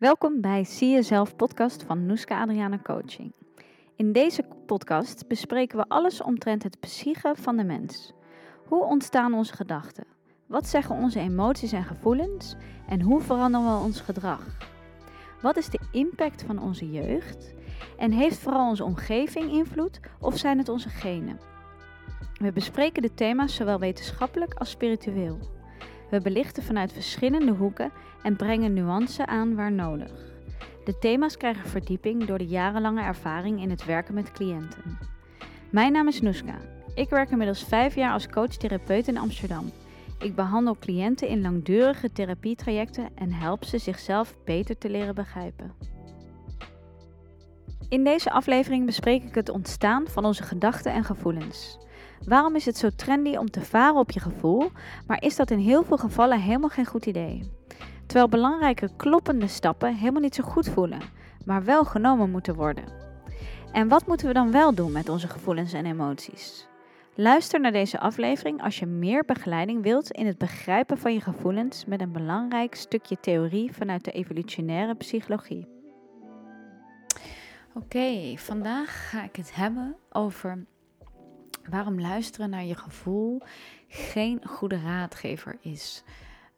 Welkom bij Zie Jezelf podcast van Noeska Adriana Coaching. In deze podcast bespreken we alles omtrent het psyche van de mens. Hoe ontstaan onze gedachten? Wat zeggen onze emoties en gevoelens? En hoe veranderen we ons gedrag? Wat is de impact van onze jeugd? En heeft vooral onze omgeving invloed of zijn het onze genen? We bespreken de thema's zowel wetenschappelijk als spiritueel. We belichten vanuit verschillende hoeken en brengen nuance aan waar nodig. De thema's krijgen verdieping door de jarenlange ervaring in het werken met cliënten. Mijn naam is Noeska. Ik werk inmiddels vijf jaar als coach-therapeut in Amsterdam. Ik behandel cliënten in langdurige therapietrajecten en help ze zichzelf beter te leren begrijpen. In deze aflevering bespreek ik het ontstaan van onze gedachten en gevoelens. Waarom is het zo trendy om te varen op je gevoel, maar is dat in heel veel gevallen helemaal geen goed idee? Terwijl belangrijke kloppende stappen helemaal niet zo goed voelen, maar wel genomen moeten worden. En wat moeten we dan wel doen met onze gevoelens en emoties? Luister naar deze aflevering als je meer begeleiding wilt in het begrijpen van je gevoelens met een belangrijk stukje theorie vanuit de evolutionaire psychologie. Oké, vandaag ga ik het hebben over waarom luisteren naar je gevoel geen goede raadgever is.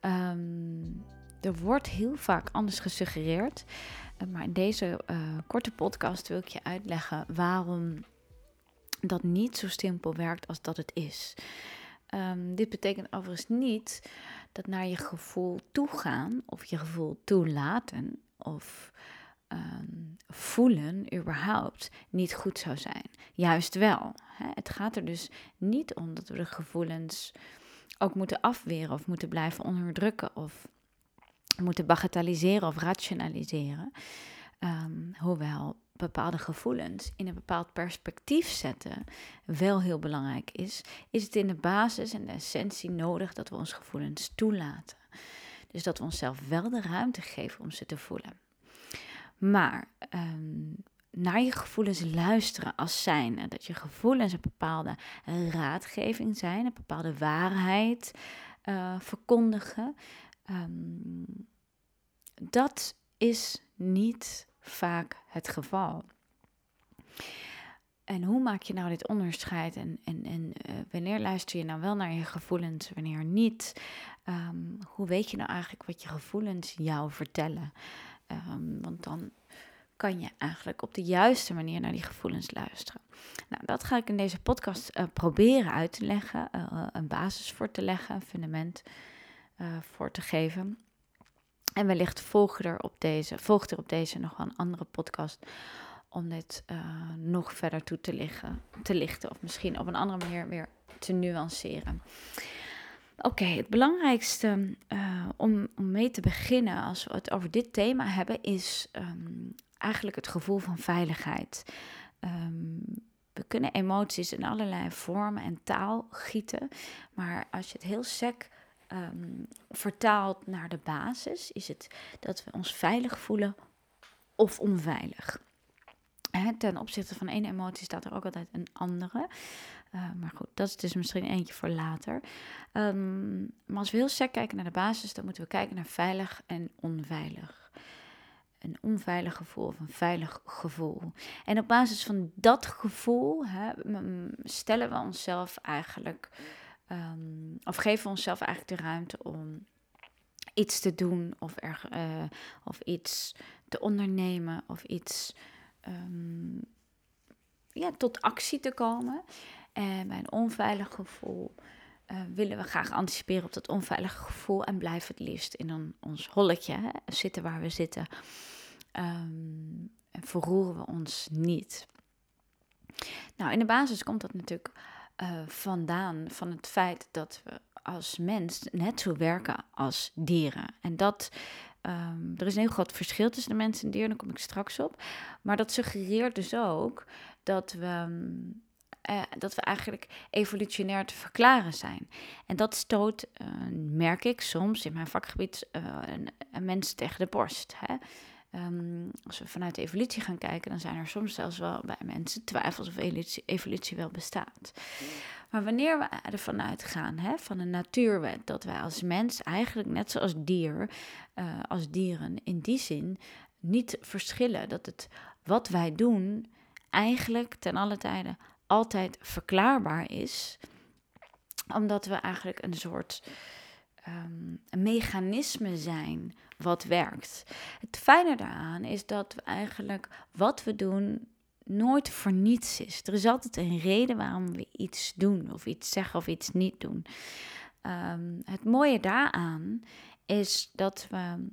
Ehm, er wordt heel vaak anders gesuggereerd, eh, maar in deze uh, korte podcast wil ik je uitleggen waarom dat niet zo simpel werkt als dat het is. Um, dit betekent overigens niet dat naar je gevoel toegaan of je gevoel toelaten of um, voelen überhaupt niet goed zou zijn. Juist wel. Het gaat er dus niet om dat we de gevoelens ook moeten afweren of moeten blijven onderdrukken of moeten bagatelliseren of rationaliseren. Um, hoewel bepaalde gevoelens in een bepaald perspectief zetten wel heel belangrijk is, is het in de basis en de essentie nodig dat we onze gevoelens toelaten. Dus dat we onszelf wel de ruimte geven om ze te voelen. Maar um, naar je gevoelens luisteren als zijn. dat je gevoelens een bepaalde raadgeving zijn, een bepaalde waarheid uh, verkondigen. Um, dat is niet vaak het geval. En hoe maak je nou dit onderscheid? En, en, en uh, wanneer luister je nou wel naar je gevoelens, wanneer niet? Um, hoe weet je nou eigenlijk wat je gevoelens jou vertellen? Want dan kan je eigenlijk op de juiste manier naar die gevoelens luisteren. Nou, dat ga ik in deze podcast uh, proberen uit te leggen, uh, een basis voor te leggen, een fundament voor te geven. En wellicht volgt er op deze, volgt er op deze nog wel een andere podcast om dit nog verder toe te, liggen, te lichten. Of misschien op een andere manier weer te nuanceren. Oké, het belangrijkste om, om mee te beginnen als we het over dit thema hebben, is um, eigenlijk het gevoel van veiligheid. Um, we kunnen emoties in allerlei vormen en taal gieten, maar als je het heel sec um, vertaalt naar de basis, is het dat we ons veilig voelen of onveilig. Ten opzichte van één emotie staat er ook altijd een andere. Uh, maar goed, dat is dus misschien eentje voor later. Um, maar als we heel sec kijken naar de basis, dan moeten we kijken naar veilig en onveilig. Een onveilig gevoel of een veilig gevoel. En op basis van dat gevoel hè, stellen we onszelf eigenlijk, um, of geven we onszelf eigenlijk de ruimte om iets te doen of, er, uh, of iets te ondernemen of iets um, ja, tot actie te komen. En bij een onveilig gevoel uh, willen we graag anticiperen op dat onveilige gevoel en blijven het liefst in ons holletje zitten waar we zitten. Um, en verroeren we ons niet. Nou, in de basis komt dat natuurlijk uh, vandaan van het feit dat we als mens net zo werken als dieren. En dat Um, er is een heel groot verschil tussen de mensen en dieren, daar kom ik straks op. Maar dat suggereert dus ook dat we, uh, dat we eigenlijk evolutionair te verklaren zijn. En dat stoot, uh, merk ik soms in mijn vakgebied, uh, een, een, mens tegen de borst. Hè? ehm, als we vanuit de evolutie gaan kijken, dan zijn er soms zelfs wel bij mensen twijfels of evolutie, evolutie wel bestaat. Maar wanneer we ervan uitgaan, hè, van een natuurwet, dat wij als mens eigenlijk net zoals dier, als dieren in die zin niet verschillen, dat het wat wij doen eigenlijk ten alle tijde altijd verklaarbaar is, omdat we eigenlijk een soort een mechanisme zijn wat werkt. Het fijne daaraan is dat we eigenlijk wat we doen nooit voor niets is. Er is altijd een reden waarom we iets doen, of iets zeggen of iets niet doen. Ehm, het mooie daaraan is dat we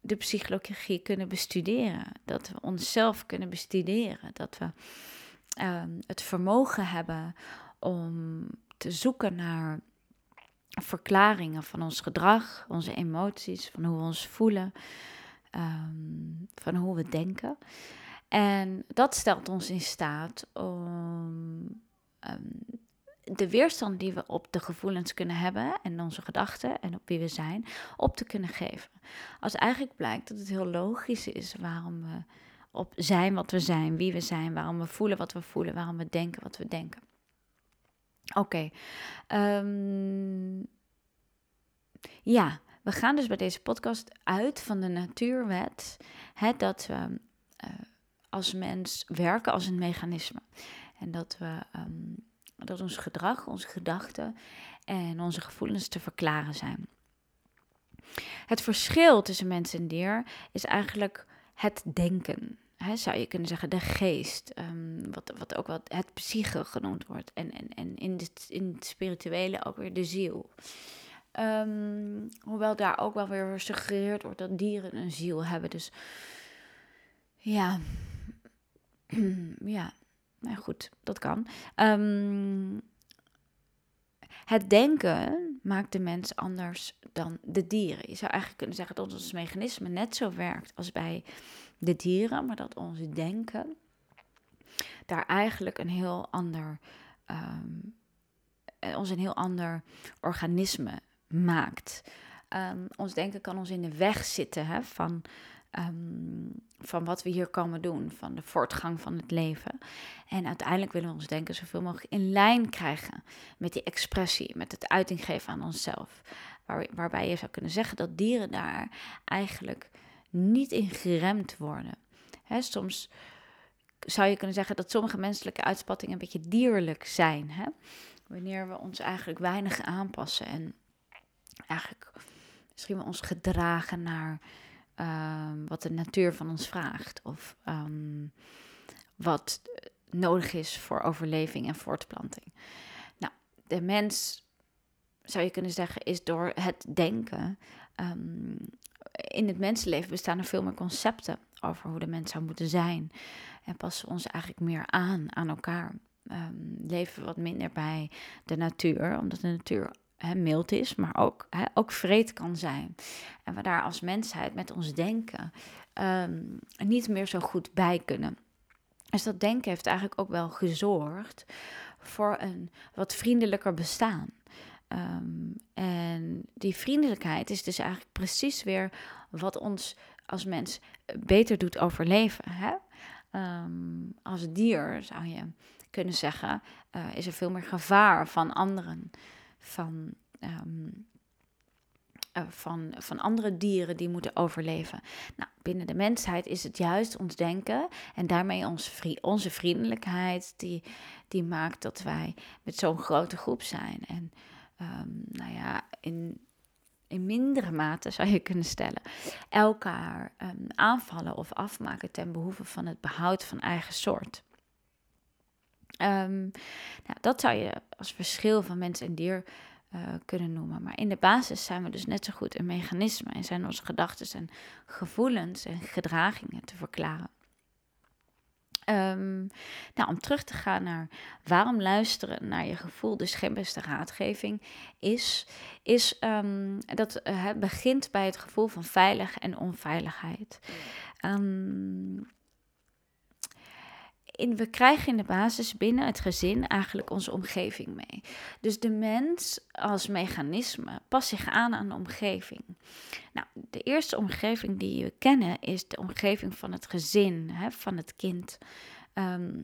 de psychologie kunnen bestuderen, dat we onszelf kunnen bestuderen, dat we ehm, het vermogen hebben om te zoeken naar verklaringen van ons gedrag, onze emoties, van hoe we ons voelen, ehm, van hoe we denken. En dat stelt ons in staat om ehm, de weerstand die we op de gevoelens kunnen hebben en onze gedachten en op wie we zijn, op te kunnen geven. Als eigenlijk blijkt dat het heel logisch is waarom we op zijn wat we zijn, wie we zijn, waarom we voelen wat we voelen, waarom we denken wat we denken. Oké. Ehm, ja, we gaan dus bij deze podcast uit van de natuurwet. Hè, dat we uh, als mens werken als een mechanisme. En dat, we, um, dat ons gedrag, onze gedachten en onze gevoelens te verklaren zijn. Het verschil tussen mens en dier is eigenlijk het denken zou je kunnen zeggen, de geest, ehm, wat, wat ook wel het psyche genoemd wordt. En, en, en in, het, in het spirituele ook weer de ziel. Um, hoewel daar ook wel weer gesuggereerd wordt dat dieren een ziel hebben. Dus ja, ja, nou goed, dat kan. Um, het denken maakt de mens anders dan de dieren. Je zou eigenlijk kunnen zeggen dat ons mechanisme net zo werkt als bij de dieren, maar dat ons denken daar eigenlijk een heel ander, um, ons een heel ander organisme maakt. Um, ons denken kan ons in de weg zitten hè, van, um, van wat we hier komen doen, van de voortgang van het leven. En uiteindelijk willen we ons denken zoveel mogelijk in lijn krijgen met die expressie, met het uiting geven aan onszelf. Waar, waarbij je zou kunnen zeggen dat dieren daar eigenlijk niet in geremd worden. Soms zou je kunnen zeggen dat sommige menselijke uitspattingen een beetje dierlijk zijn. Wanneer we ons eigenlijk weinig aanpassen en eigenlijk misschien wel ons gedragen naar ehm, wat de natuur van ons vraagt. Of ehm, wat nodig is voor overleving en voortplanting. Nou, de mens, zou je kunnen zeggen, is door het denken um, in het mensenleven bestaan er veel meer concepten over hoe de mens zou moeten zijn. En passen we ons eigenlijk meer aan aan elkaar. Um, leven wat minder bij de natuur, omdat de natuur he, mild is, maar ook, he, ook vreed kan zijn. En we daar als mensheid met ons denken um, niet meer zo goed bij kunnen. Dus dat denken heeft eigenlijk ook wel gezorgd voor een wat vriendelijker bestaan. Um, en die vriendelijkheid is dus eigenlijk precies weer wat ons als mens beter doet overleven. Hè? Um, als dier zou je kunnen zeggen, uh, is er veel meer gevaar van anderen, van, um, uh, van, van andere dieren die moeten overleven. Nou, binnen de mensheid is het juist ons denken en daarmee onze vriendelijkheid die, die maakt dat wij met zo'n grote groep zijn. En um, nou ja, in, in mindere mate zou je kunnen stellen, elkaar um, aanvallen of afmaken ten behoeve van het behoud van eigen soort. Um, nou, dat zou je als verschil van mens en dier uh, kunnen noemen. Maar in de basis zijn we dus net zo goed een mechanisme en zijn onze gedachten en gevoelens en gedragingen te verklaren. Um, nou, om terug te gaan naar waarom luisteren naar je gevoel dus geen beste raadgeving is, is um, dat uh, het begint bij het gevoel van veilig en onveiligheid. Um, in, we krijgen in de basis binnen het gezin eigenlijk onze omgeving mee. Dus de mens als mechanisme past zich aan aan de omgeving. Nou, de eerste omgeving die we kennen is de omgeving van het gezin, hè, van het kind. Ehm,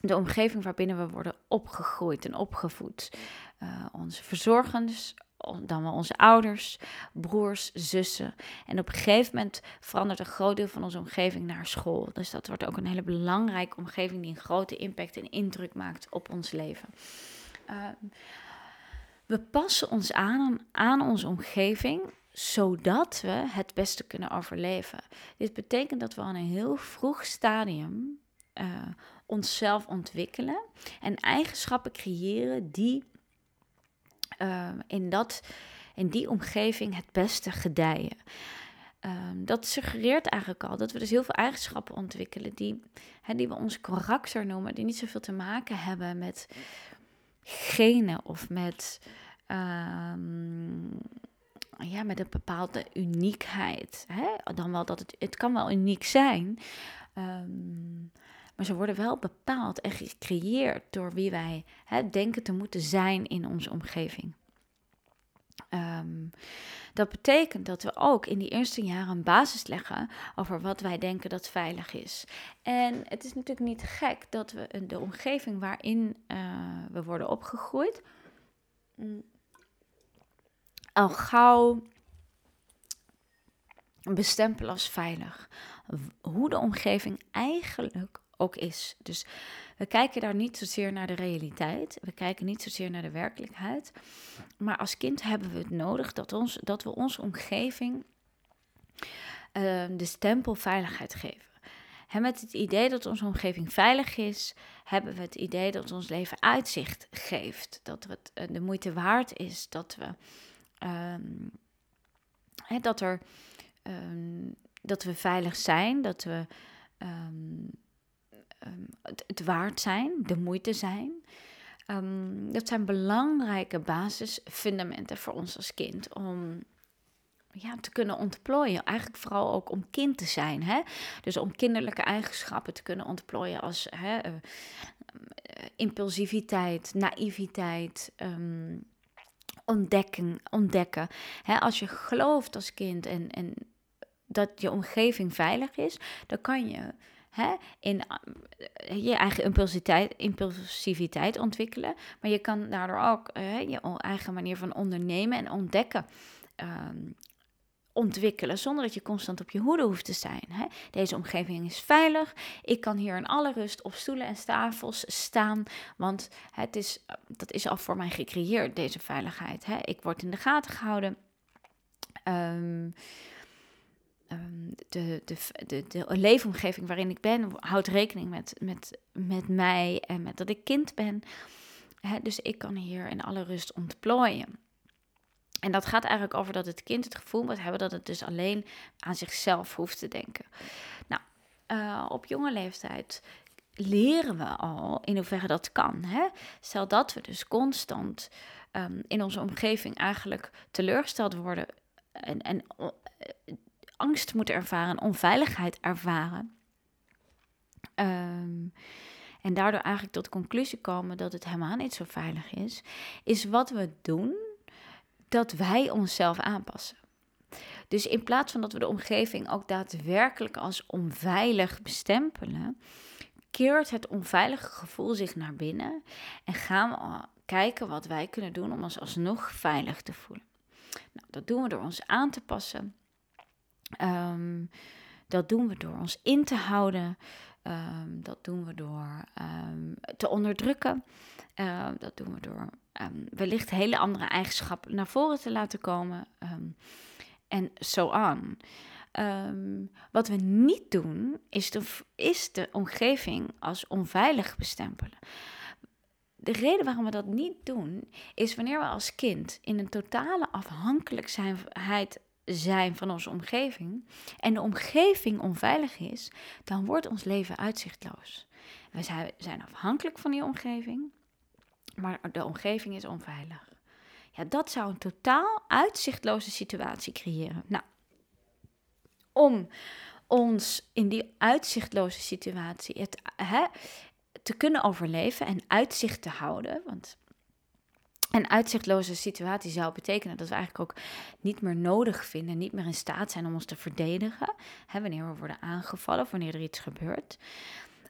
de omgeving waarbinnen we worden opgegroeid en opgevoed. Uh, onze verzorgers, dan wel onze ouders, broers, zussen. En op een gegeven moment verandert een groot deel van onze omgeving naar school. Dus dat wordt ook een hele belangrijke omgeving die een grote impact en indruk maakt op ons leven. Ehm, we passen ons aan aan onze omgeving zodat we het beste kunnen overleven. Dit betekent dat we aan een heel vroeg stadium uh, onszelf ontwikkelen en eigenschappen creëren die uh, in, dat, in die omgeving het beste gedijen. Um, dat suggereert eigenlijk al dat we dus heel veel eigenschappen ontwikkelen die, die we ons karakter noemen, die niet zoveel te maken hebben met genen of met, um, ja, met een bepaalde uniekheid. Dan wel dat het, het kan wel uniek zijn, um, maar ze worden wel bepaald en gecreëerd door wie wij hè, denken te moeten zijn in onze omgeving. Ehm, dat betekent dat we ook in die eerste jaren een basis leggen over wat wij denken dat veilig is. En het is natuurlijk niet gek dat we de omgeving waarin uh, we worden opgegroeid mm, al gauw bestempelen als veilig. Hoe de omgeving eigenlijk ook is. Dus we kijken daar niet zozeer naar de realiteit. We kijken niet zozeer naar de werkelijkheid. Maar als kind hebben we het nodig dat, ons, dat we onze omgeving uh, de stempel veiligheid geven. En met het idee dat onze omgeving veilig is, hebben we het idee dat ons leven uitzicht geeft. Dat het uh, de moeite waard is. Dat we, hè, dat er, um, dat we veilig zijn. Dat we um, het, waard zijn, de moeite zijn. Um, dat zijn belangrijke basisfundamenten voor ons als kind om ja, te kunnen ontplooien. Eigenlijk vooral ook om kind te zijn. Hè? Dus om kinderlijke eigenschappen te kunnen ontplooien als hè, uh, impulsiviteit, naïviteit. Um, ontdekken. ontdekken. Hè, als je gelooft als kind en, en dat je omgeving veilig is, dan kan je hè, in eh, je eigen impulsiviteit, impulsiviteit ontwikkelen. Maar je kan daardoor ook uh, je eigen manier van ondernemen en ontdekken um, ontwikkelen, zonder dat je constant op je hoede hoeft te zijn. Hè. Deze omgeving is veilig. Ik kan hier in alle rust op stoelen en tafels staan, want het is, dat is al voor mij gecreëerd, deze veiligheid. Hè. Ik word in de gaten gehouden. Um, Ehm, de, de, de, de leefomgeving waarin ik ben houdt rekening met, met, met mij en met dat ik kind ben. dus ik kan hier in alle rust ontplooien. En dat gaat eigenlijk over dat het kind het gevoel moet hebben dat het dus alleen aan zichzelf hoeft te denken. Nou, uh, op jonge leeftijd leren we al in hoeverre dat kan. Hè? Stel dat we dus constant um, in onze omgeving eigenlijk teleurgesteld worden en, en angst moeten ervaren, onveiligheid ervaren. Um, en daardoor eigenlijk tot de conclusie komen dat het helemaal niet zo veilig is, is wat we doen dat wij onszelf aanpassen. Dus in plaats van dat we de omgeving ook daadwerkelijk als onveilig bestempelen, keert het onveilige gevoel zich naar binnen en gaan we kijken wat wij kunnen doen om ons alsnog veilig te voelen. Nou, dat doen we door ons aan te passen Um, dat doen we door ons in te houden. Um, dat doen we door um, te onderdrukken. dat doen we door wellicht hele andere eigenschappen naar voren te laten komen. en zo so aan. wat we niet doen, is de, is de omgeving als onveilig bestempelen. De reden waarom we dat niet doen, is wanneer we als kind in een totale afhankelijkheid zijn van onze omgeving en de omgeving onveilig is, dan wordt ons leven uitzichtloos. We zijn afhankelijk van die omgeving, maar de omgeving is onveilig. Ja, dat zou een totaal uitzichtloze situatie creëren. Nou, om ons in die uitzichtloze situatie het, hè, te kunnen overleven en uitzicht te houden. Want een uitzichtloze situatie zou betekenen dat we eigenlijk ook niet meer nodig vinden, niet meer in staat zijn om ons te verdedigen. Hè, wanneer we worden aangevallen of wanneer er iets gebeurt.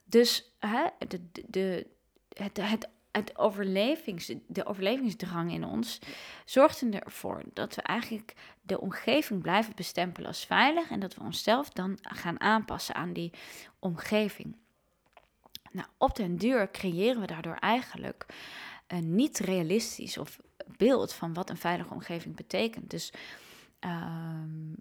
Dus hè, de, de, het, het, het overlevings, de overlevingsdrang in ons zorgt ervoor dat we eigenlijk de omgeving blijven bestempelen als veilig en dat we onszelf dan gaan aanpassen aan die omgeving. Nou, op den duur creëren we daardoor eigenlijk een niet realistisch of beeld van wat een veilige omgeving betekent. Dus um,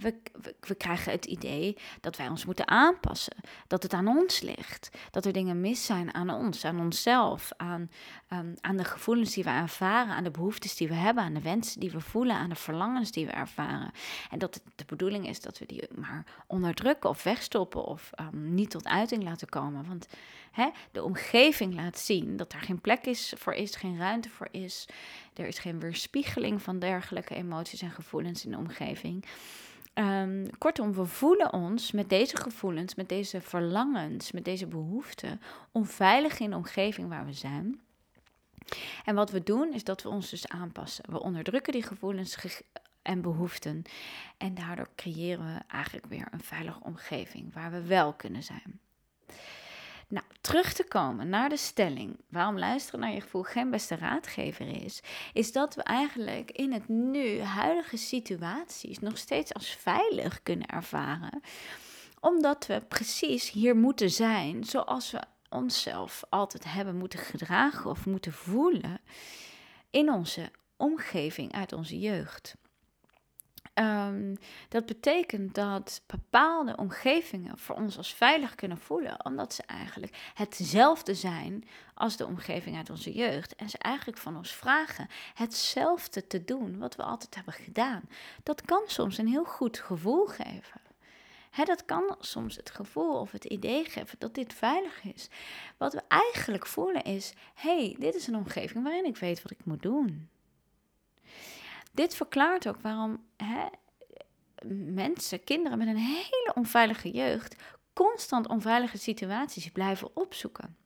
we, we, krijgen het idee dat wij ons moeten aanpassen. Dat het aan ons ligt. Dat er dingen mis zijn aan ons, aan onszelf. Aan, um, aan de gevoelens die we ervaren. Aan de behoeftes die we hebben. Aan de wensen die we voelen. Aan de verlangens die we ervaren. En dat het de bedoeling is dat we die maar onderdrukken of wegstoppen. Of um, niet tot uiting laten komen. Want hè, de omgeving laat zien dat er geen plek is voor is. Geen ruimte voor is. Er is geen weerspiegeling van dergelijke emoties en gevoelens in de omgeving. Um, kortom, we voelen ons met deze gevoelens, met deze verlangens, met deze behoeften onveilig in de omgeving waar we zijn. En wat we doen is dat we ons dus aanpassen. We onderdrukken die gevoelens en behoeften. En daardoor creëren we eigenlijk weer een veilige omgeving waar we wel kunnen zijn. Nou, terug te komen naar de stelling waarom luisteren naar je gevoel geen beste raadgever is, is dat we eigenlijk in het nu huidige situaties nog steeds als veilig kunnen ervaren, omdat we precies hier moeten zijn zoals we onszelf altijd hebben moeten gedragen of moeten voelen in onze omgeving uit onze jeugd. Um, dat betekent dat bepaalde omgevingen voor ons als veilig kunnen voelen, omdat ze eigenlijk hetzelfde zijn als de omgeving uit onze jeugd. En ze eigenlijk van ons vragen hetzelfde te doen wat we altijd hebben gedaan. Dat kan soms een heel goed gevoel geven. dat kan soms het gevoel of het idee geven dat dit veilig is. Wat we eigenlijk voelen is: hey, dit is een omgeving waarin ik weet wat ik moet doen. Dit verklaart ook waarom hè, mensen, kinderen met een hele onveilige jeugd, constant onveilige situaties blijven opzoeken.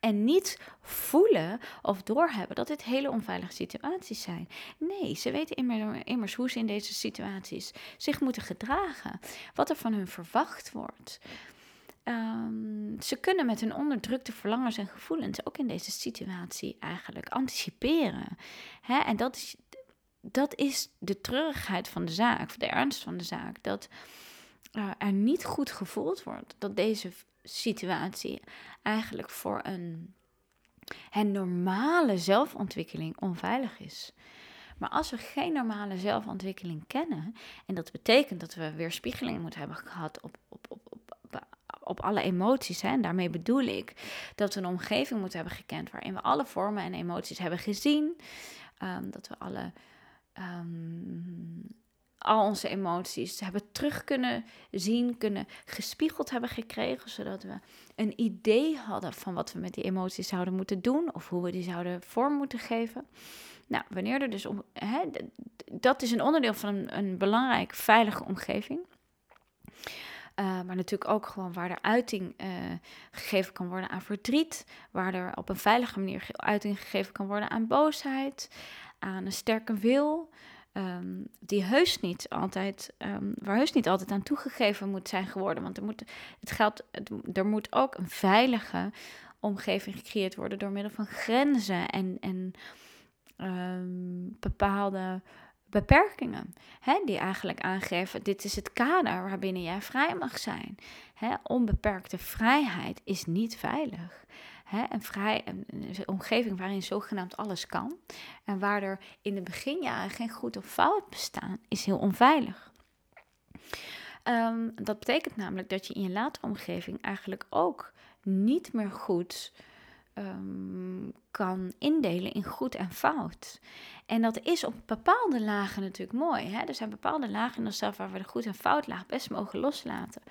En niet voelen of doorhebben dat dit hele onveilige situaties zijn. Nee, ze weten immers, hoe ze in deze situaties zich moeten gedragen. Wat er van hun verwacht wordt. Um, ze kunnen met hun onderdrukte verlangens en gevoelens ook in deze situatie eigenlijk anticiperen. Hè? En dat is dat is de treurigheid van de zaak, de ernst van de zaak. Dat uh, er niet goed gevoeld wordt dat deze situatie eigenlijk voor een, een normale zelfontwikkeling onveilig is. Maar als we geen normale zelfontwikkeling kennen, en dat betekent dat we weerspiegeling moeten hebben gehad op, op, op, op, op alle emoties, hè, en daarmee bedoel ik dat we een omgeving moeten hebben gekend waarin we alle vormen en emoties hebben gezien, um, dat we alle um, al onze emoties hebben terug kunnen zien, kunnen gespiegeld hebben gekregen, zodat we een idee hadden van wat we met die emoties zouden moeten doen of hoe we die zouden vorm moeten geven. Nou, wanneer er dus om, hè, dat is een onderdeel van een, een belangrijke veilige omgeving. Uh, maar natuurlijk ook gewoon waar er uiting uh, gegeven kan worden aan verdriet. Waar er op een veilige manier uiting gegeven kan worden aan boosheid aan een sterke wil. Um, die heus niet altijd, um, waar heus niet altijd aan toegegeven moet zijn geworden. Want er moet, het geldt, er moet ook een veilige omgeving gecreëerd worden door middel van grenzen en, en um, bepaalde beperkingen. Hè, die eigenlijk aangeven, dit is het kader waarbinnen jij vrij mag zijn. Hè, onbeperkte vrijheid is niet veilig. Hè, een, vrij, omgeving waarin zogenaamd alles kan. En waar er in de beginjaren geen goed of fout bestaan, is heel onveilig. Um, dat betekent namelijk dat je in je latere omgeving eigenlijk ook niet meer goed um, kan indelen in goed en fout. En dat is op bepaalde lagen natuurlijk mooi. Hè? Er zijn bepaalde lagen in onszelf waar we de goed en fout laag best mogen loslaten.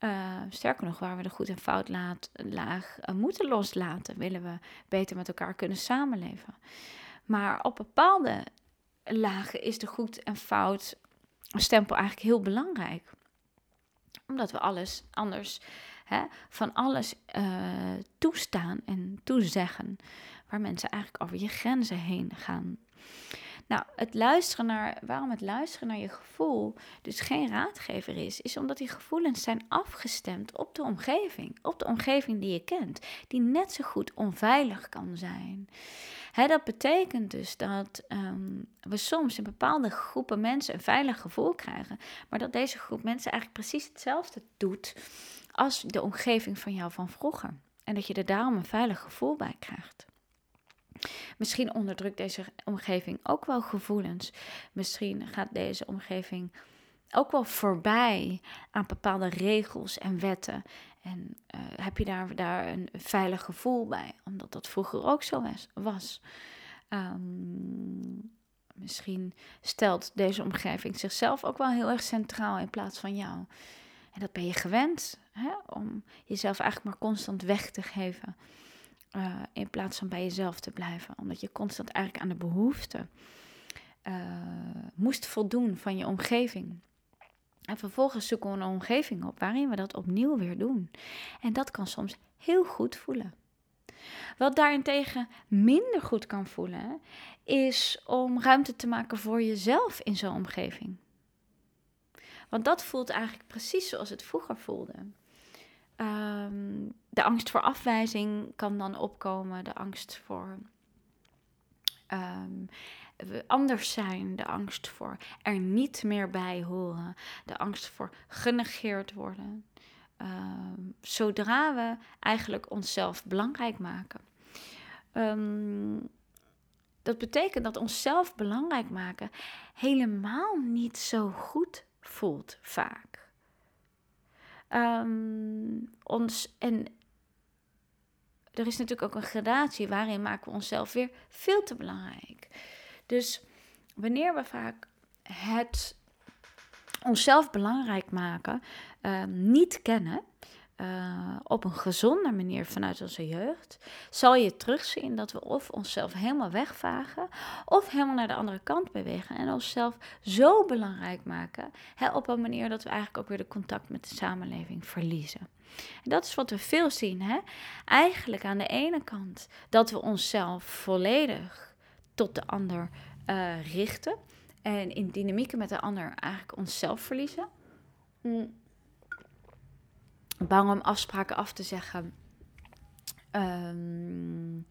Uh, sterker nog, waar we de goed en fout laat, laag uh, moeten loslaten, willen we beter met elkaar kunnen samenleven. Maar op bepaalde lagen is de goed en fout stempel eigenlijk heel belangrijk. Omdat we alles anders, hè, van alles uh, toestaan en toezeggen. Waar mensen eigenlijk over je grenzen heen gaan. Nou, het luisteren naar, waarom het luisteren naar je gevoel dus geen raadgever is, is omdat die gevoelens zijn afgestemd op de omgeving. Op de omgeving die je kent, die net zo goed onveilig kan zijn. Dat betekent dus dat ehm, we soms in bepaalde groepen mensen een veilig gevoel krijgen, maar dat deze groep mensen eigenlijk precies hetzelfde doet als de omgeving van jou van vroeger. En dat je er daarom een veilig gevoel bij krijgt. Misschien onderdrukt deze omgeving ook wel gevoelens. Misschien gaat deze omgeving ook wel voorbij aan bepaalde regels en wetten. En uh, heb je daar, daar een veilig gevoel bij, omdat dat vroeger ook zo was. Um, misschien stelt deze omgeving zichzelf ook wel heel erg centraal in plaats van jou. En dat ben je gewend, hè? om jezelf eigenlijk maar constant weg te geven. Uh, in plaats van bij jezelf te blijven. Omdat je constant eigenlijk aan de behoeften uh, moest voldoen van je omgeving. En vervolgens zoeken we een omgeving op waarin we dat opnieuw weer doen. En dat kan soms heel goed voelen. Wat daarentegen minder goed kan voelen, is om ruimte te maken voor jezelf in zo'n omgeving. Want dat voelt eigenlijk precies zoals het vroeger voelde. Um, de angst voor afwijzing kan dan opkomen, de angst voor um, anders zijn, de angst voor er niet meer bij horen, de angst voor genegeerd worden. Um, zodra we eigenlijk onszelf belangrijk maken. Um, dat betekent dat onszelf belangrijk maken helemaal niet zo goed voelt vaak. Ons, en er is natuurlijk ook een gradatie waarin maken we onszelf weer veel te belangrijk. Dus wanneer we vaak het onszelf belangrijk maken um, niet kennen, uh, op een gezonde manier vanuit onze jeugd, zal je terugzien dat we of onszelf helemaal wegvagen of helemaal naar de andere kant bewegen en onszelf zo belangrijk maken hè, op een manier dat we eigenlijk ook weer de contact met de samenleving verliezen. En dat is wat we veel zien. Hè? Eigenlijk aan de ene kant dat we onszelf volledig tot de ander uh, richten en in dynamieken met de ander eigenlijk onszelf verliezen. Mm bang om afspraken af te zeggen. Um,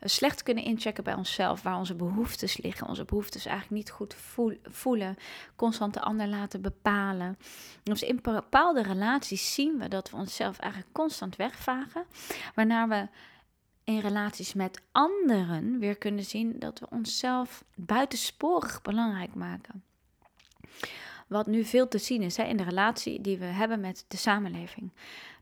slecht kunnen inchecken bij onszelf, waar onze behoeftes liggen. Onze behoeftes eigenlijk niet goed voelen, constant de ander laten bepalen. Dus in bepaalde relaties zien we dat we onszelf eigenlijk constant wegvagen, waarna we in relaties met anderen weer kunnen zien dat we onszelf buitensporig belangrijk maken. Wat nu veel te zien is hè, in de relatie die we hebben met de samenleving.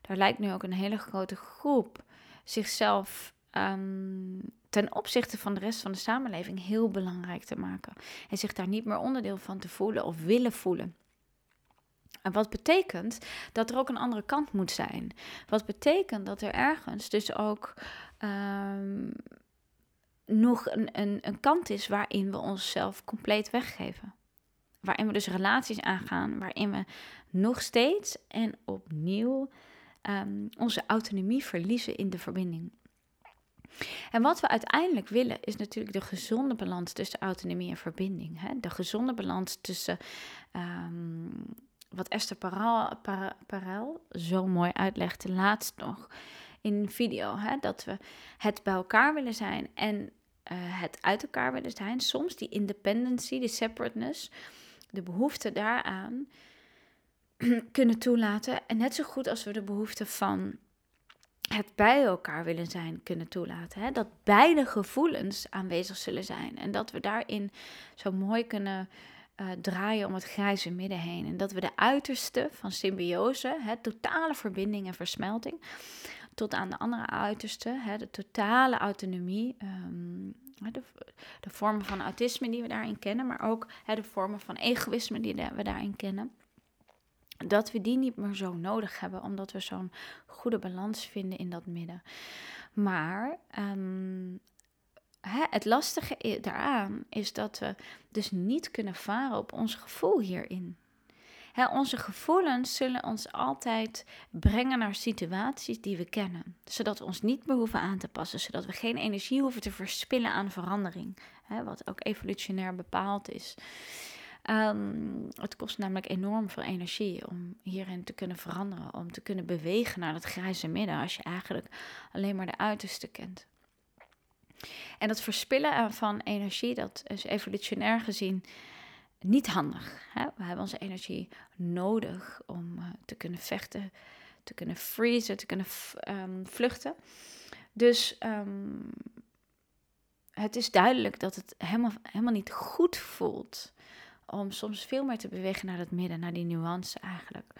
Daar lijkt nu ook een hele grote groep zichzelf um, ten opzichte van de rest van de samenleving heel belangrijk te maken. En zich daar niet meer onderdeel van te voelen of willen voelen. En wat betekent dat er ook een andere kant moet zijn. Wat betekent dat er ergens dus ook um, nog een, een, een kant is waarin we onszelf compleet weggeven waarin we dus relaties aangaan, waarin we nog steeds en opnieuw um, onze autonomie verliezen in de verbinding. En wat we uiteindelijk willen is natuurlijk de gezonde balans tussen autonomie en verbinding. Hè? De gezonde balans tussen um, wat Esther Parel, zo mooi uitlegde laatst nog in een video. Hè? Dat we het bij elkaar willen zijn en uh, het uit elkaar willen zijn. Soms die independency, die separateness de behoefte daaraan kunnen toelaten. En net zo goed als we de behoefte van het bij elkaar willen zijn kunnen toelaten. Hè? Dat beide gevoelens aanwezig zullen zijn. En dat we daarin zo mooi kunnen uh, draaien om het grijze midden heen. En dat we de uiterste van symbiose, hè, totale verbinding en versmelting, tot aan de andere uiterste, hè, de totale autonomie, um, de, de, vormen van autisme die we daarin kennen, maar ook hè, de vormen van egoïsme die we daarin kennen. Dat we die niet meer zo nodig hebben, omdat we zo'n goede balans vinden in dat midden. Maar hè, het lastige daaraan is dat we dus niet kunnen varen op ons gevoel hierin. Onze gevoelens zullen ons altijd brengen naar situaties die we kennen. Zodat we ons niet meer hoeven aan te passen. Zodat we geen energie hoeven te verspillen aan verandering. Wat ook evolutionair bepaald is. Ehm, het kost namelijk enorm veel energie om hierin te kunnen veranderen. Om te kunnen bewegen naar het grijze midden. Als je eigenlijk alleen maar de uiterste kent. En dat verspillen van energie, dat is evolutionair gezien niet handig. Hè? We hebben onze energie nodig om uh, te kunnen vechten, te kunnen freezen, te kunnen um, vluchten. Dus um, het is duidelijk dat het helemaal, helemaal niet goed voelt om soms veel meer te bewegen naar het midden, naar die nuance eigenlijk.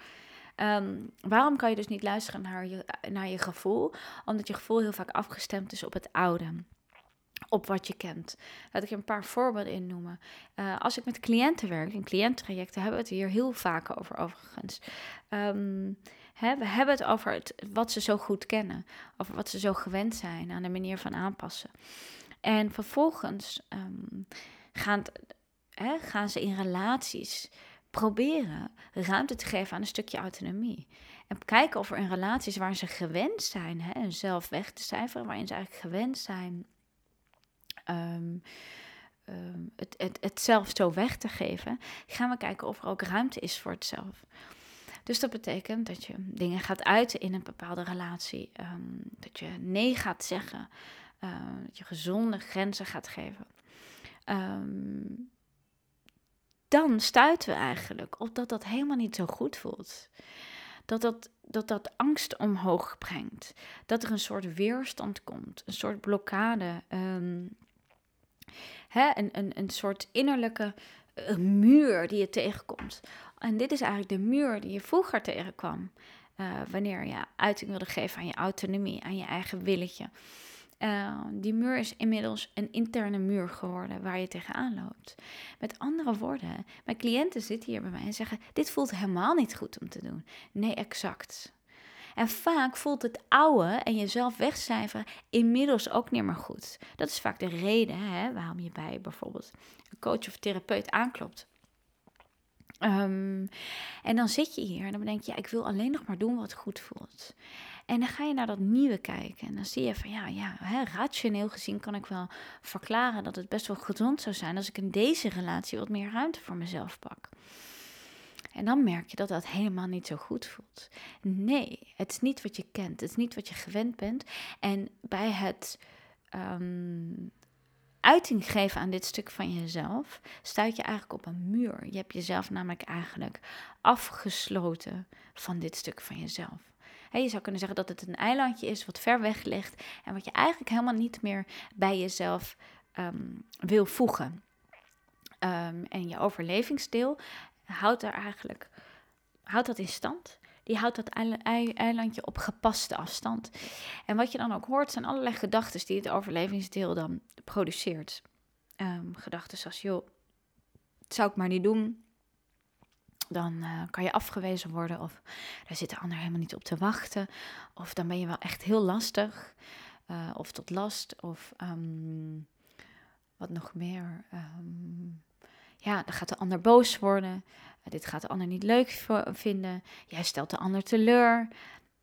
Um, waarom kan je dus niet luisteren naar je, naar je gevoel? Omdat je gevoel heel vaak afgestemd is op het oude op wat je kent. Laat ik een paar voorbeelden in noemen. Uh, als ik met cliënten werk, in cliënttrajecten, hebben we het hier heel vaak over overigens. Um, hè, we hebben het over het, wat ze zo goed kennen, over wat ze zo gewend zijn aan de manier van aanpassen. En vervolgens um, gaan, hè, gaan ze in relaties proberen ruimte te geven aan een stukje autonomie. En kijken of er in relaties waar ze gewend zijn, hè, zelf weg te cijferen, waarin ze eigenlijk gewend zijn um, um, het, het, het zelf zo weg te geven, gaan we kijken of er ook ruimte is voor het zelf. Dus dat betekent dat je dingen gaat uiten in een bepaalde relatie. Um, dat je nee gaat zeggen. Uh, dat je gezonde grenzen gaat geven. Dan stuiten we eigenlijk op dat dat helemaal niet zo goed voelt. Dat dat, dat dat angst omhoog brengt. Dat er een soort weerstand komt. Een soort blokkade. Hè, een, een, een soort innerlijke uh, muur die je tegenkomt. En dit is eigenlijk de muur die je vroeger tegenkwam. Uh, wanneer je uiting wilde geven aan je autonomie, aan je eigen willetje. Uh, die muur is inmiddels een interne muur geworden waar je tegenaan loopt. Met andere woorden, mijn cliënten zitten hier bij mij en zeggen: Dit voelt helemaal niet goed om te doen. Nee, exact. En vaak voelt het oude en jezelf wegcijferen inmiddels ook niet meer goed. Dat is vaak de reden hè, waarom je bij bijvoorbeeld een coach of therapeut aanklopt. Um, en dan zit je hier en dan denk je, ja, ik wil alleen nog maar doen wat goed voelt. En dan ga je naar dat nieuwe kijken en dan zie je van ja, ja hè, rationeel gezien kan ik wel verklaren dat het best wel gezond zou zijn als ik in deze relatie wat meer ruimte voor mezelf pak. En dan merk je dat dat helemaal niet zo goed voelt. Nee, het is niet wat je kent. Het is niet wat je gewend bent. En bij het um, uiting geven aan dit stuk van jezelf, stuit je eigenlijk op een muur. Je hebt jezelf namelijk eigenlijk afgesloten van dit stuk van jezelf. je zou kunnen zeggen dat het een eilandje is wat ver weg ligt en wat je eigenlijk helemaal niet meer bij jezelf um, wil voegen. Um, en je overlevingsdeel houdt daar eigenlijk, houdt dat in stand. Die houdt dat eilandje op gepaste afstand. En wat je dan ook hoort, zijn allerlei gedachten die het overlevingsdeel dan produceert. Um, gedachten zoals, joh, zou ik maar niet doen. Dan uh, kan je afgewezen worden of daar zit de ander helemaal niet op te wachten. Of dan ben je wel echt heel lastig. Uh, of tot last. Of um, wat nog meer. Um, ja, dan gaat de ander boos worden. Uh, dit gaat de ander niet leuk vinden. Jij stelt de ander teleur.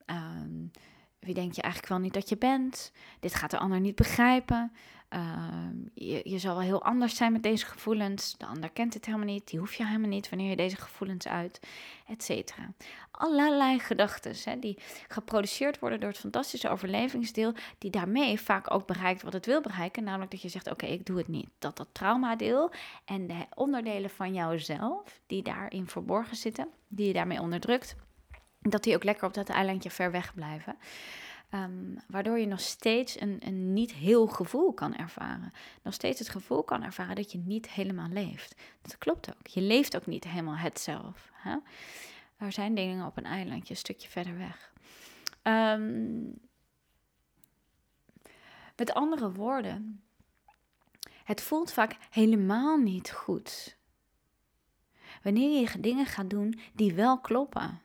Um, wie denk je eigenlijk wel niet dat je bent? Dit gaat de ander niet begrijpen. Ehm, je, zal wel heel anders zijn met deze gevoelens. De ander kent het helemaal niet. Die hoef je helemaal niet wanneer je deze gevoelens uit, et cetera. Allerlei gedachten die geproduceerd worden door het fantastische overlevingsdeel, die daarmee vaak ook bereikt wat het wil bereiken, namelijk dat je zegt: Oké, ik doe het niet. Dat dat traumadeel en de onderdelen van jouzelf die daarin verborgen zitten, die je daarmee onderdrukt, dat die ook lekker op dat eilandje ver weg blijven. Um, waardoor je nog steeds een, een niet heel gevoel kan ervaren. Nog steeds het gevoel kan ervaren dat je niet helemaal leeft. Dat klopt ook. Je leeft ook niet helemaal het zelf. Hè? Er zijn dingen op een eilandje een stukje verder weg. Um, met andere woorden, het voelt vaak helemaal niet goed. Wanneer je dingen gaat doen die wel kloppen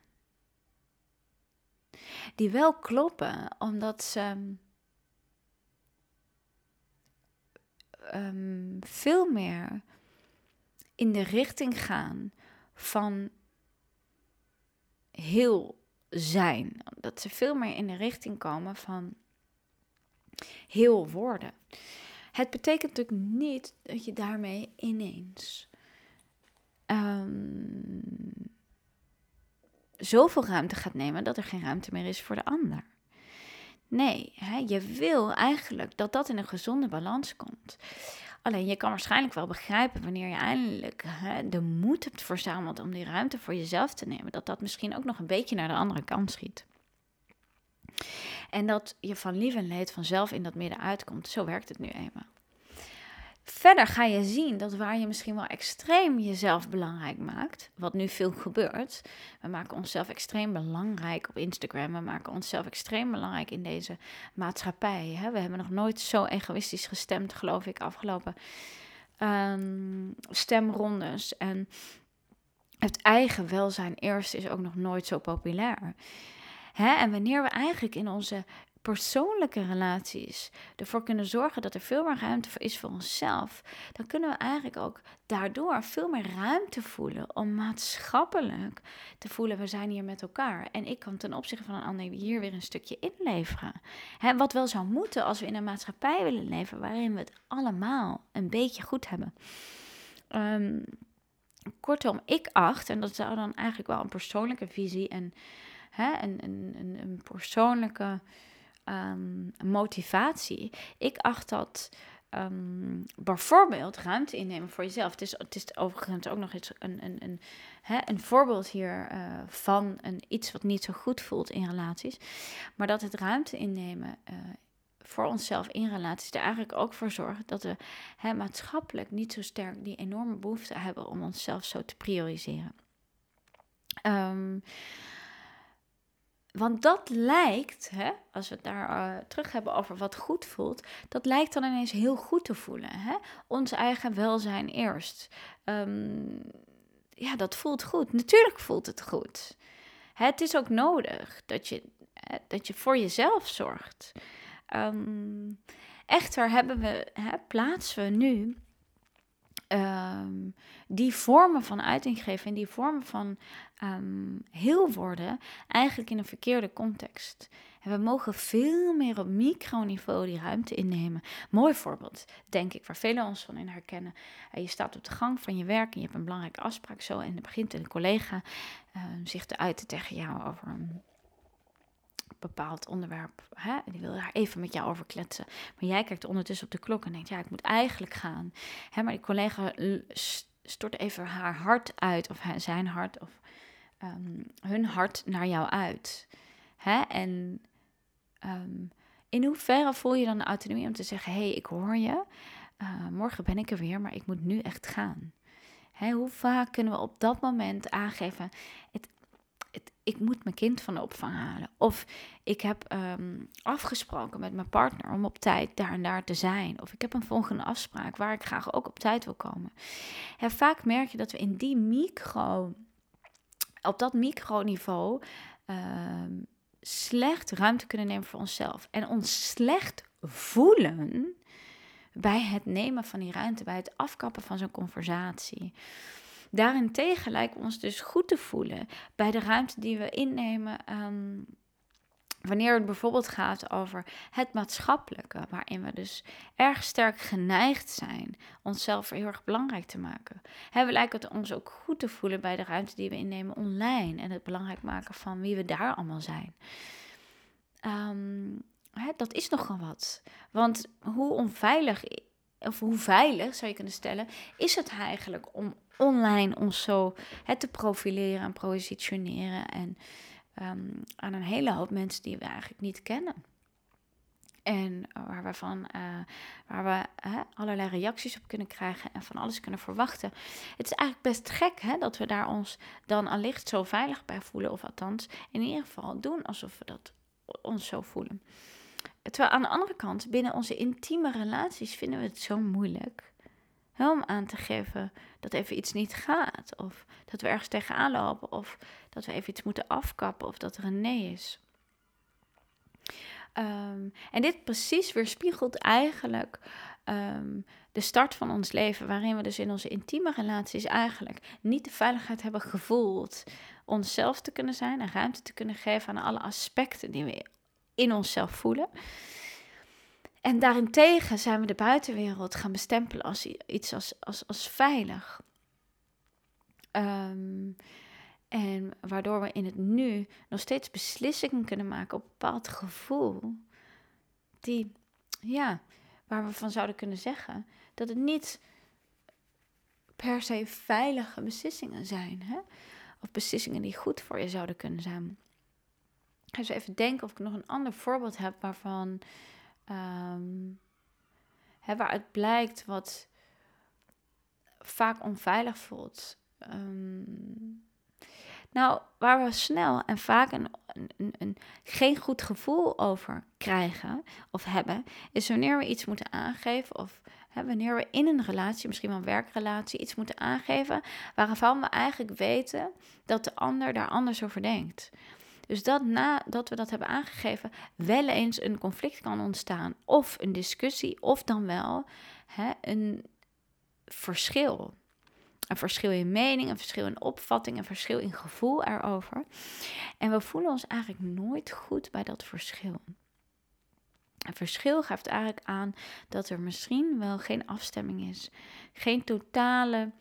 die wel kloppen, omdat ze um, veel meer in de richting gaan van heel zijn. Dat ze veel meer in de richting komen van heel worden. Het betekent natuurlijk niet dat je daarmee ineens um, zoveel ruimte gaat nemen dat er geen ruimte meer is voor de ander. Nee, hè, je wil eigenlijk dat dat in een gezonde balans komt. Alleen je kan waarschijnlijk wel begrijpen wanneer je eindelijk de moed hebt verzameld om die ruimte voor jezelf te nemen, dat dat misschien ook nog een beetje naar de andere kant schiet. En dat je van lief en leed vanzelf in dat midden uitkomt. Zo werkt het nu eenmaal. Verder ga je zien dat waar je misschien wel extreem jezelf belangrijk maakt, wat nu veel gebeurt. We maken onszelf extreem belangrijk op Instagram. We maken onszelf extreem belangrijk in deze maatschappij. We hebben nog nooit zo egoïstisch gestemd, geloof ik, afgelopen um, stemrondes. En het eigen welzijn eerst is ook nog nooit zo populair. En wanneer we eigenlijk in onze persoonlijke relaties ervoor kunnen zorgen dat er veel meer ruimte is voor onszelf, dan kunnen we eigenlijk ook daardoor veel meer ruimte voelen om maatschappelijk te voelen, we zijn hier met elkaar. En ik kan ten opzichte van een ander hier weer een stukje inleveren. Hè, wat wel zou moeten als we in een maatschappij willen leven waarin we het allemaal een beetje goed hebben. Um, kortom, ik acht, en dat zou dan eigenlijk wel een persoonlijke visie en een, een, een persoonlijke um, motivatie. Ik acht dat um, bijvoorbeeld ruimte innemen voor jezelf. Het is, het is overigens ook nog eens een, een, een, hè, een voorbeeld hier uh, van een, iets wat niet zo goed voelt in relaties. Maar dat het ruimte innemen uh, voor onszelf in relaties er eigenlijk ook voor zorgt dat we hè, maatschappelijk niet zo sterk die enorme behoefte hebben om onszelf zo te prioriseren. Um, want dat lijkt, hè, als we het daar uh, terug hebben over wat goed voelt, dat lijkt dan ineens heel goed te voelen. Hè? Ons eigen welzijn eerst. Um, ja, dat voelt goed. Natuurlijk voelt het goed. Het is ook nodig dat je, dat je voor jezelf zorgt. Um, echter hebben we, hè, plaatsen we nu um, die vormen van uiting geven en die vormen van um, heel worden eigenlijk in een verkeerde context. En we mogen veel meer op microniveau die ruimte innemen. Mooi voorbeeld, denk ik, waar velen ons van in herkennen. Uh, je staat op de gang van je werk en je hebt een belangrijke afspraak zo en er begint een collega uh, zich te uiten tegen jou over een bepaald onderwerp. Hè? Die wil daar even met jou over kletsen. Maar jij kijkt ondertussen op de klok en denkt, ja, ik moet eigenlijk gaan. Hè, maar die collega stort even haar hart uit, of zijn hart, of um, hun hart naar jou uit. Hè? En um, in hoeverre voel je dan de autonomie om te zeggen, hé, hey, ik hoor je. Uh, morgen ben ik er weer, maar ik moet nu echt gaan. Hoe vaak kunnen we op dat moment aangeven: het, ik moet mijn kind van de opvang halen. Of ik heb um, afgesproken met mijn partner om op tijd daar en daar te zijn. Of ik heb een volgende afspraak waar ik graag ook op tijd wil komen. En vaak merk je dat we in die micro, op dat microniveau, um, slecht ruimte kunnen nemen voor onszelf. En ons slecht voelen bij het nemen van die ruimte, bij het afkappen van zo'n conversatie. Daarentegen lijkt ons dus goed te voelen bij de ruimte die we innemen. Um, wanneer het bijvoorbeeld gaat over het maatschappelijke, waarin we dus erg sterk geneigd zijn onszelf heel erg belangrijk te maken. We lijken het ons ook goed te voelen bij de ruimte die we innemen online en het belangrijk maken van wie we daar allemaal zijn. Um, dat is nogal wat. Want hoe onveilig, of hoe veilig zou je kunnen stellen, is het eigenlijk om online ons zo te profileren en positioneren. En um, aan een hele hoop mensen die we eigenlijk niet kennen. En waar we, van, uh, waar we allerlei reacties op kunnen krijgen en van alles kunnen verwachten. Het is eigenlijk best gek hè, dat we daar ons dan allicht zo veilig bij voelen. Of althans, in ieder geval doen alsof we dat ons zo voelen. Terwijl aan de andere kant, binnen onze intieme relaties vinden we het zo moeilijk om aan te geven dat even iets niet gaat. Of dat we ergens tegenaan lopen. Of dat we even iets moeten afkappen. Of dat er een nee is. Um, en dit precies weerspiegelt eigenlijk um, de start van ons leven. Waarin we dus in onze intieme relaties eigenlijk niet de veiligheid hebben gevoeld onszelf te kunnen zijn en ruimte te kunnen geven aan alle aspecten die we in onszelf voelen. En daarentegen zijn we de buitenwereld gaan bestempelen als iets als, als, als veilig. Um, en waardoor we in het nu nog steeds beslissingen kunnen maken op een bepaald gevoel. Die, ja, waar we van zouden kunnen zeggen dat het niet per se veilige beslissingen zijn. Hè? Of beslissingen die goed voor je zouden kunnen zijn. Ik ga even denken of ik nog een ander voorbeeld heb waarvan. Um, hè, waaruit blijkt wat vaak onveilig voelt. Um, nou, waar we snel en vaak een, een, een, geen goed gevoel over krijgen of hebben, is wanneer we iets moeten aangeven of hè, wanneer we in een relatie, misschien wel een werkrelatie, iets moeten aangeven waarvan we eigenlijk weten dat de ander daar anders over denkt. Dus dat nadat we dat hebben aangegeven, wel eens een conflict kan ontstaan, of een discussie, of dan wel hè, een verschil. Een verschil in mening, een verschil in opvatting, een verschil in gevoel erover. En we voelen ons eigenlijk nooit goed bij dat verschil. Een verschil geeft eigenlijk aan dat er misschien wel geen afstemming is. Geen totale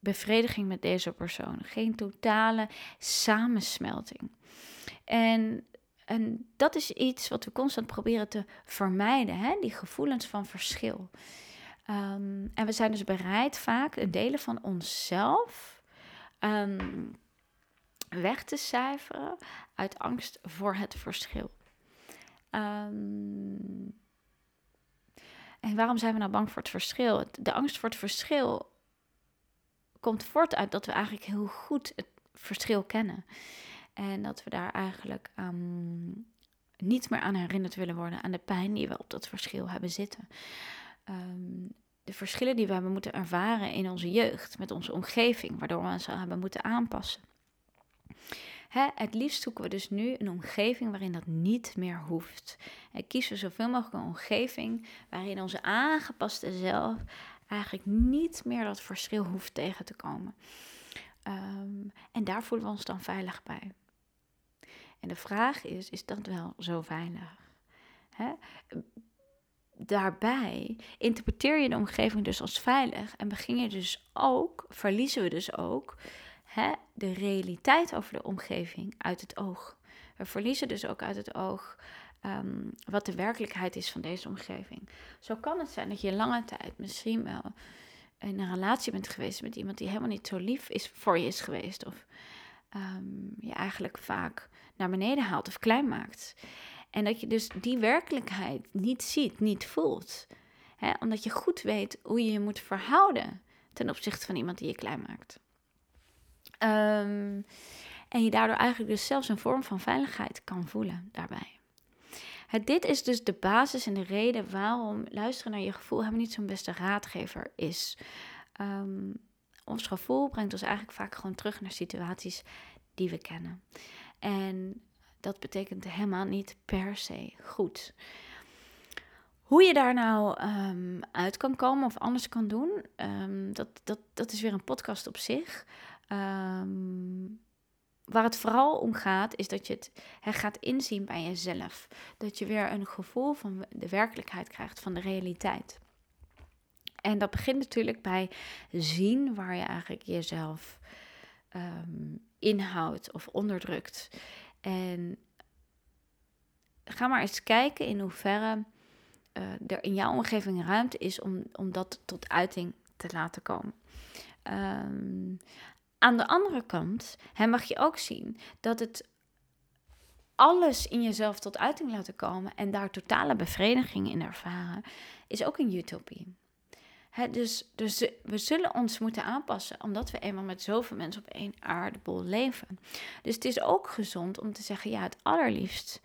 bevrediging met deze persoon. Geen totale samensmelting. En, en dat is iets wat we constant proberen te vermijden. Hè? Die gevoelens van verschil. Ehm, en we zijn dus bereid vaak een delen van onszelf um, weg te cijferen uit angst voor het verschil. Um, en waarom zijn we nou bang voor het verschil? De angst voor het verschil komt voort uit dat we eigenlijk heel goed het verschil kennen. En dat we daar eigenlijk niet meer aan herinnerd willen worden aan de pijn die we op dat verschil hebben zitten. Ehm, de verschillen die we hebben moeten ervaren in onze jeugd, met onze omgeving, waardoor we ons hebben moeten aanpassen. Hè, het liefst zoeken we dus nu een omgeving waarin dat niet meer hoeft. En kiezen we zoveel mogelijk een omgeving waarin onze aangepaste zelf eigenlijk niet meer dat verschil hoeft tegen te komen. Ehm, en daar voelen we ons dan veilig bij. En de vraag is, is dat wel zo veilig? Hè? daarbij interpreteer je de omgeving dus als veilig en begin je dus ook, verliezen we dus ook hè, de realiteit over de omgeving uit het oog. We verliezen dus ook uit het oog ehm, wat de werkelijkheid is van deze omgeving. Zo kan het zijn dat je lange tijd misschien wel in een relatie bent geweest met iemand die helemaal niet zo lief is voor je is geweest. Of um, je eigenlijk vaak naar beneden haalt of klein maakt. En dat je dus die werkelijkheid niet ziet, niet voelt. Omdat je goed weet hoe je je moet verhouden ten opzichte van iemand die je klein maakt. Ehm, en je daardoor eigenlijk dus zelfs een vorm van veiligheid kan voelen daarbij. Dit is dus de basis en de reden waarom luisteren naar je gevoel helemaal niet zo'n beste raadgever is. Um, ons gevoel brengt ons eigenlijk vaak gewoon terug naar situaties die we kennen. En dat betekent helemaal niet per se goed. Hoe je daar nou um, uit kan komen of anders kan doen, um, dat, dat, dat is weer een podcast op zich. Um, waar het vooral om gaat, is dat je het gaat inzien bij jezelf. Dat je weer een gevoel van de werkelijkheid krijgt, van de realiteit. En dat begint natuurlijk bij zien waar je eigenlijk jezelf inhoudt of onderdrukt. En ga maar eens kijken in hoeverre uh, er in jouw omgeving ruimte is om, om dat tot uiting te laten komen. Um, aan de andere kant hè, mag je ook zien dat het alles in jezelf tot uiting laten komen en daar totale bevrediging in ervaren, is ook een utopie. Dus, dus we zullen ons moeten aanpassen, omdat we eenmaal met zoveel mensen op één aardebol leven. Dus het is ook gezond om te zeggen: ja, het allerliefst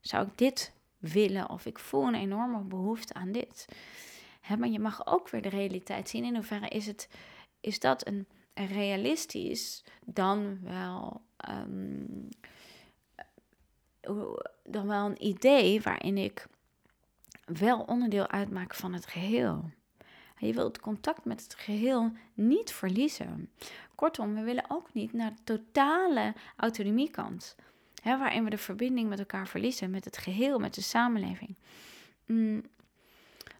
zou ik dit willen of ik voel een enorme behoefte aan dit. Maar je mag ook weer de realiteit zien. In hoeverre is, het, is dat een, realistisch dan wel, ehm, dan wel een idee waarin ik wel onderdeel uitmaak van het geheel. Je wilt contact met het geheel niet verliezen. Kortom, we willen ook niet naar de totale autonomiekant. Hè, waarin we de verbinding met elkaar verliezen, met het geheel, met de samenleving. Mm.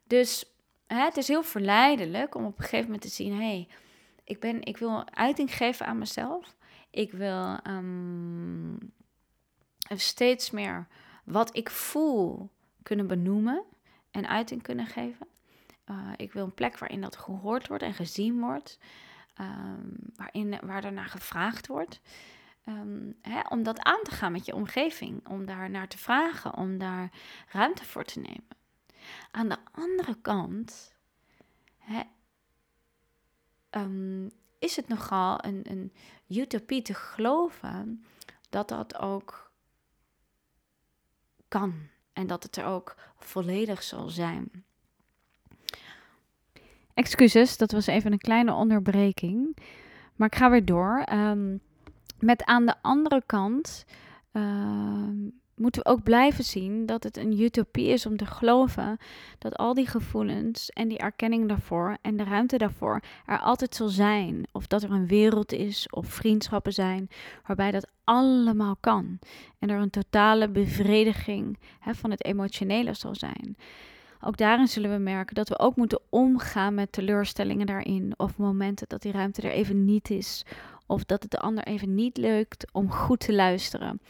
Dus hè, het is heel verleidelijk om op een gegeven moment te zien: hé, hey, ik, ben, ik wil uiting geven aan mezelf. Ik wil um, steeds meer wat ik voel kunnen benoemen en uiting kunnen geven. Uh, ik wil een plek waarin dat gehoord wordt en gezien wordt, um, waarin, waar naar gevraagd wordt. Um, hè, om dat aan te gaan met je omgeving, om daar naar te vragen, om daar ruimte voor te nemen. Aan de andere kant hè, um, is het nogal een, een utopie te geloven dat dat ook kan en dat het er ook volledig zal zijn. Excuses, dat was even een kleine onderbreking. Maar ik ga weer door. Um, met aan de andere kant uh, moeten we ook blijven zien dat het een utopie is om te geloven dat al die gevoelens en die erkenning daarvoor en de ruimte daarvoor er altijd zal zijn. Of dat er een wereld is of vriendschappen zijn waarbij dat allemaal kan. En er een totale bevrediging hè, van het emotionele zal zijn. Ook daarin zullen we merken dat we ook moeten omgaan met teleurstellingen daarin. Of momenten dat die ruimte er even niet is. Of dat het de ander even niet lukt om goed te luisteren.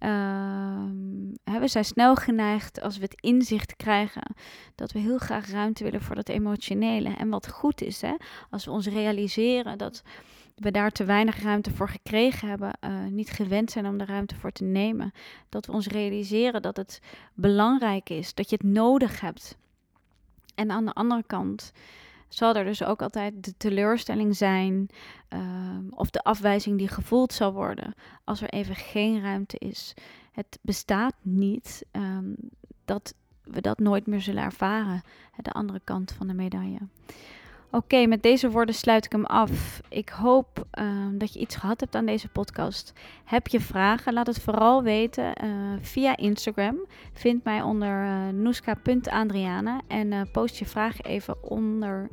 Uh, we zijn snel geneigd als we het inzicht krijgen dat we heel graag ruimte willen voor dat emotionele. En wat goed is, hè, als we ons realiseren dat we daar te weinig ruimte voor gekregen hebben, uh, niet gewend zijn om de ruimte voor te nemen. Dat we ons realiseren dat het belangrijk is, dat je het nodig hebt. En aan de andere kant zal er dus ook altijd de teleurstelling zijn uh, of de afwijzing die gevoeld zal worden als er even geen ruimte is. Het bestaat niet um, dat we dat nooit meer zullen ervaren, de andere kant van de medaille. Oké, met deze woorden sluit ik hem af. Ik hoop uh, dat je iets gehad hebt aan deze podcast. Heb je vragen? Laat het vooral weten uh, via Instagram. Vind mij onder uh, noeska.adriana en post je vraag even onder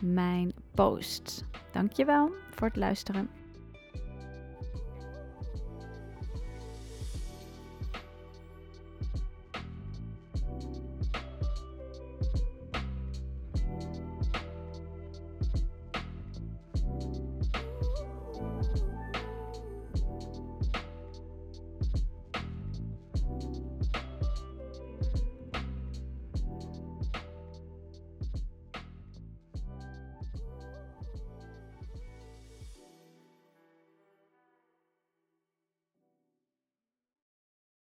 mijn post. Dankjewel voor het luisteren.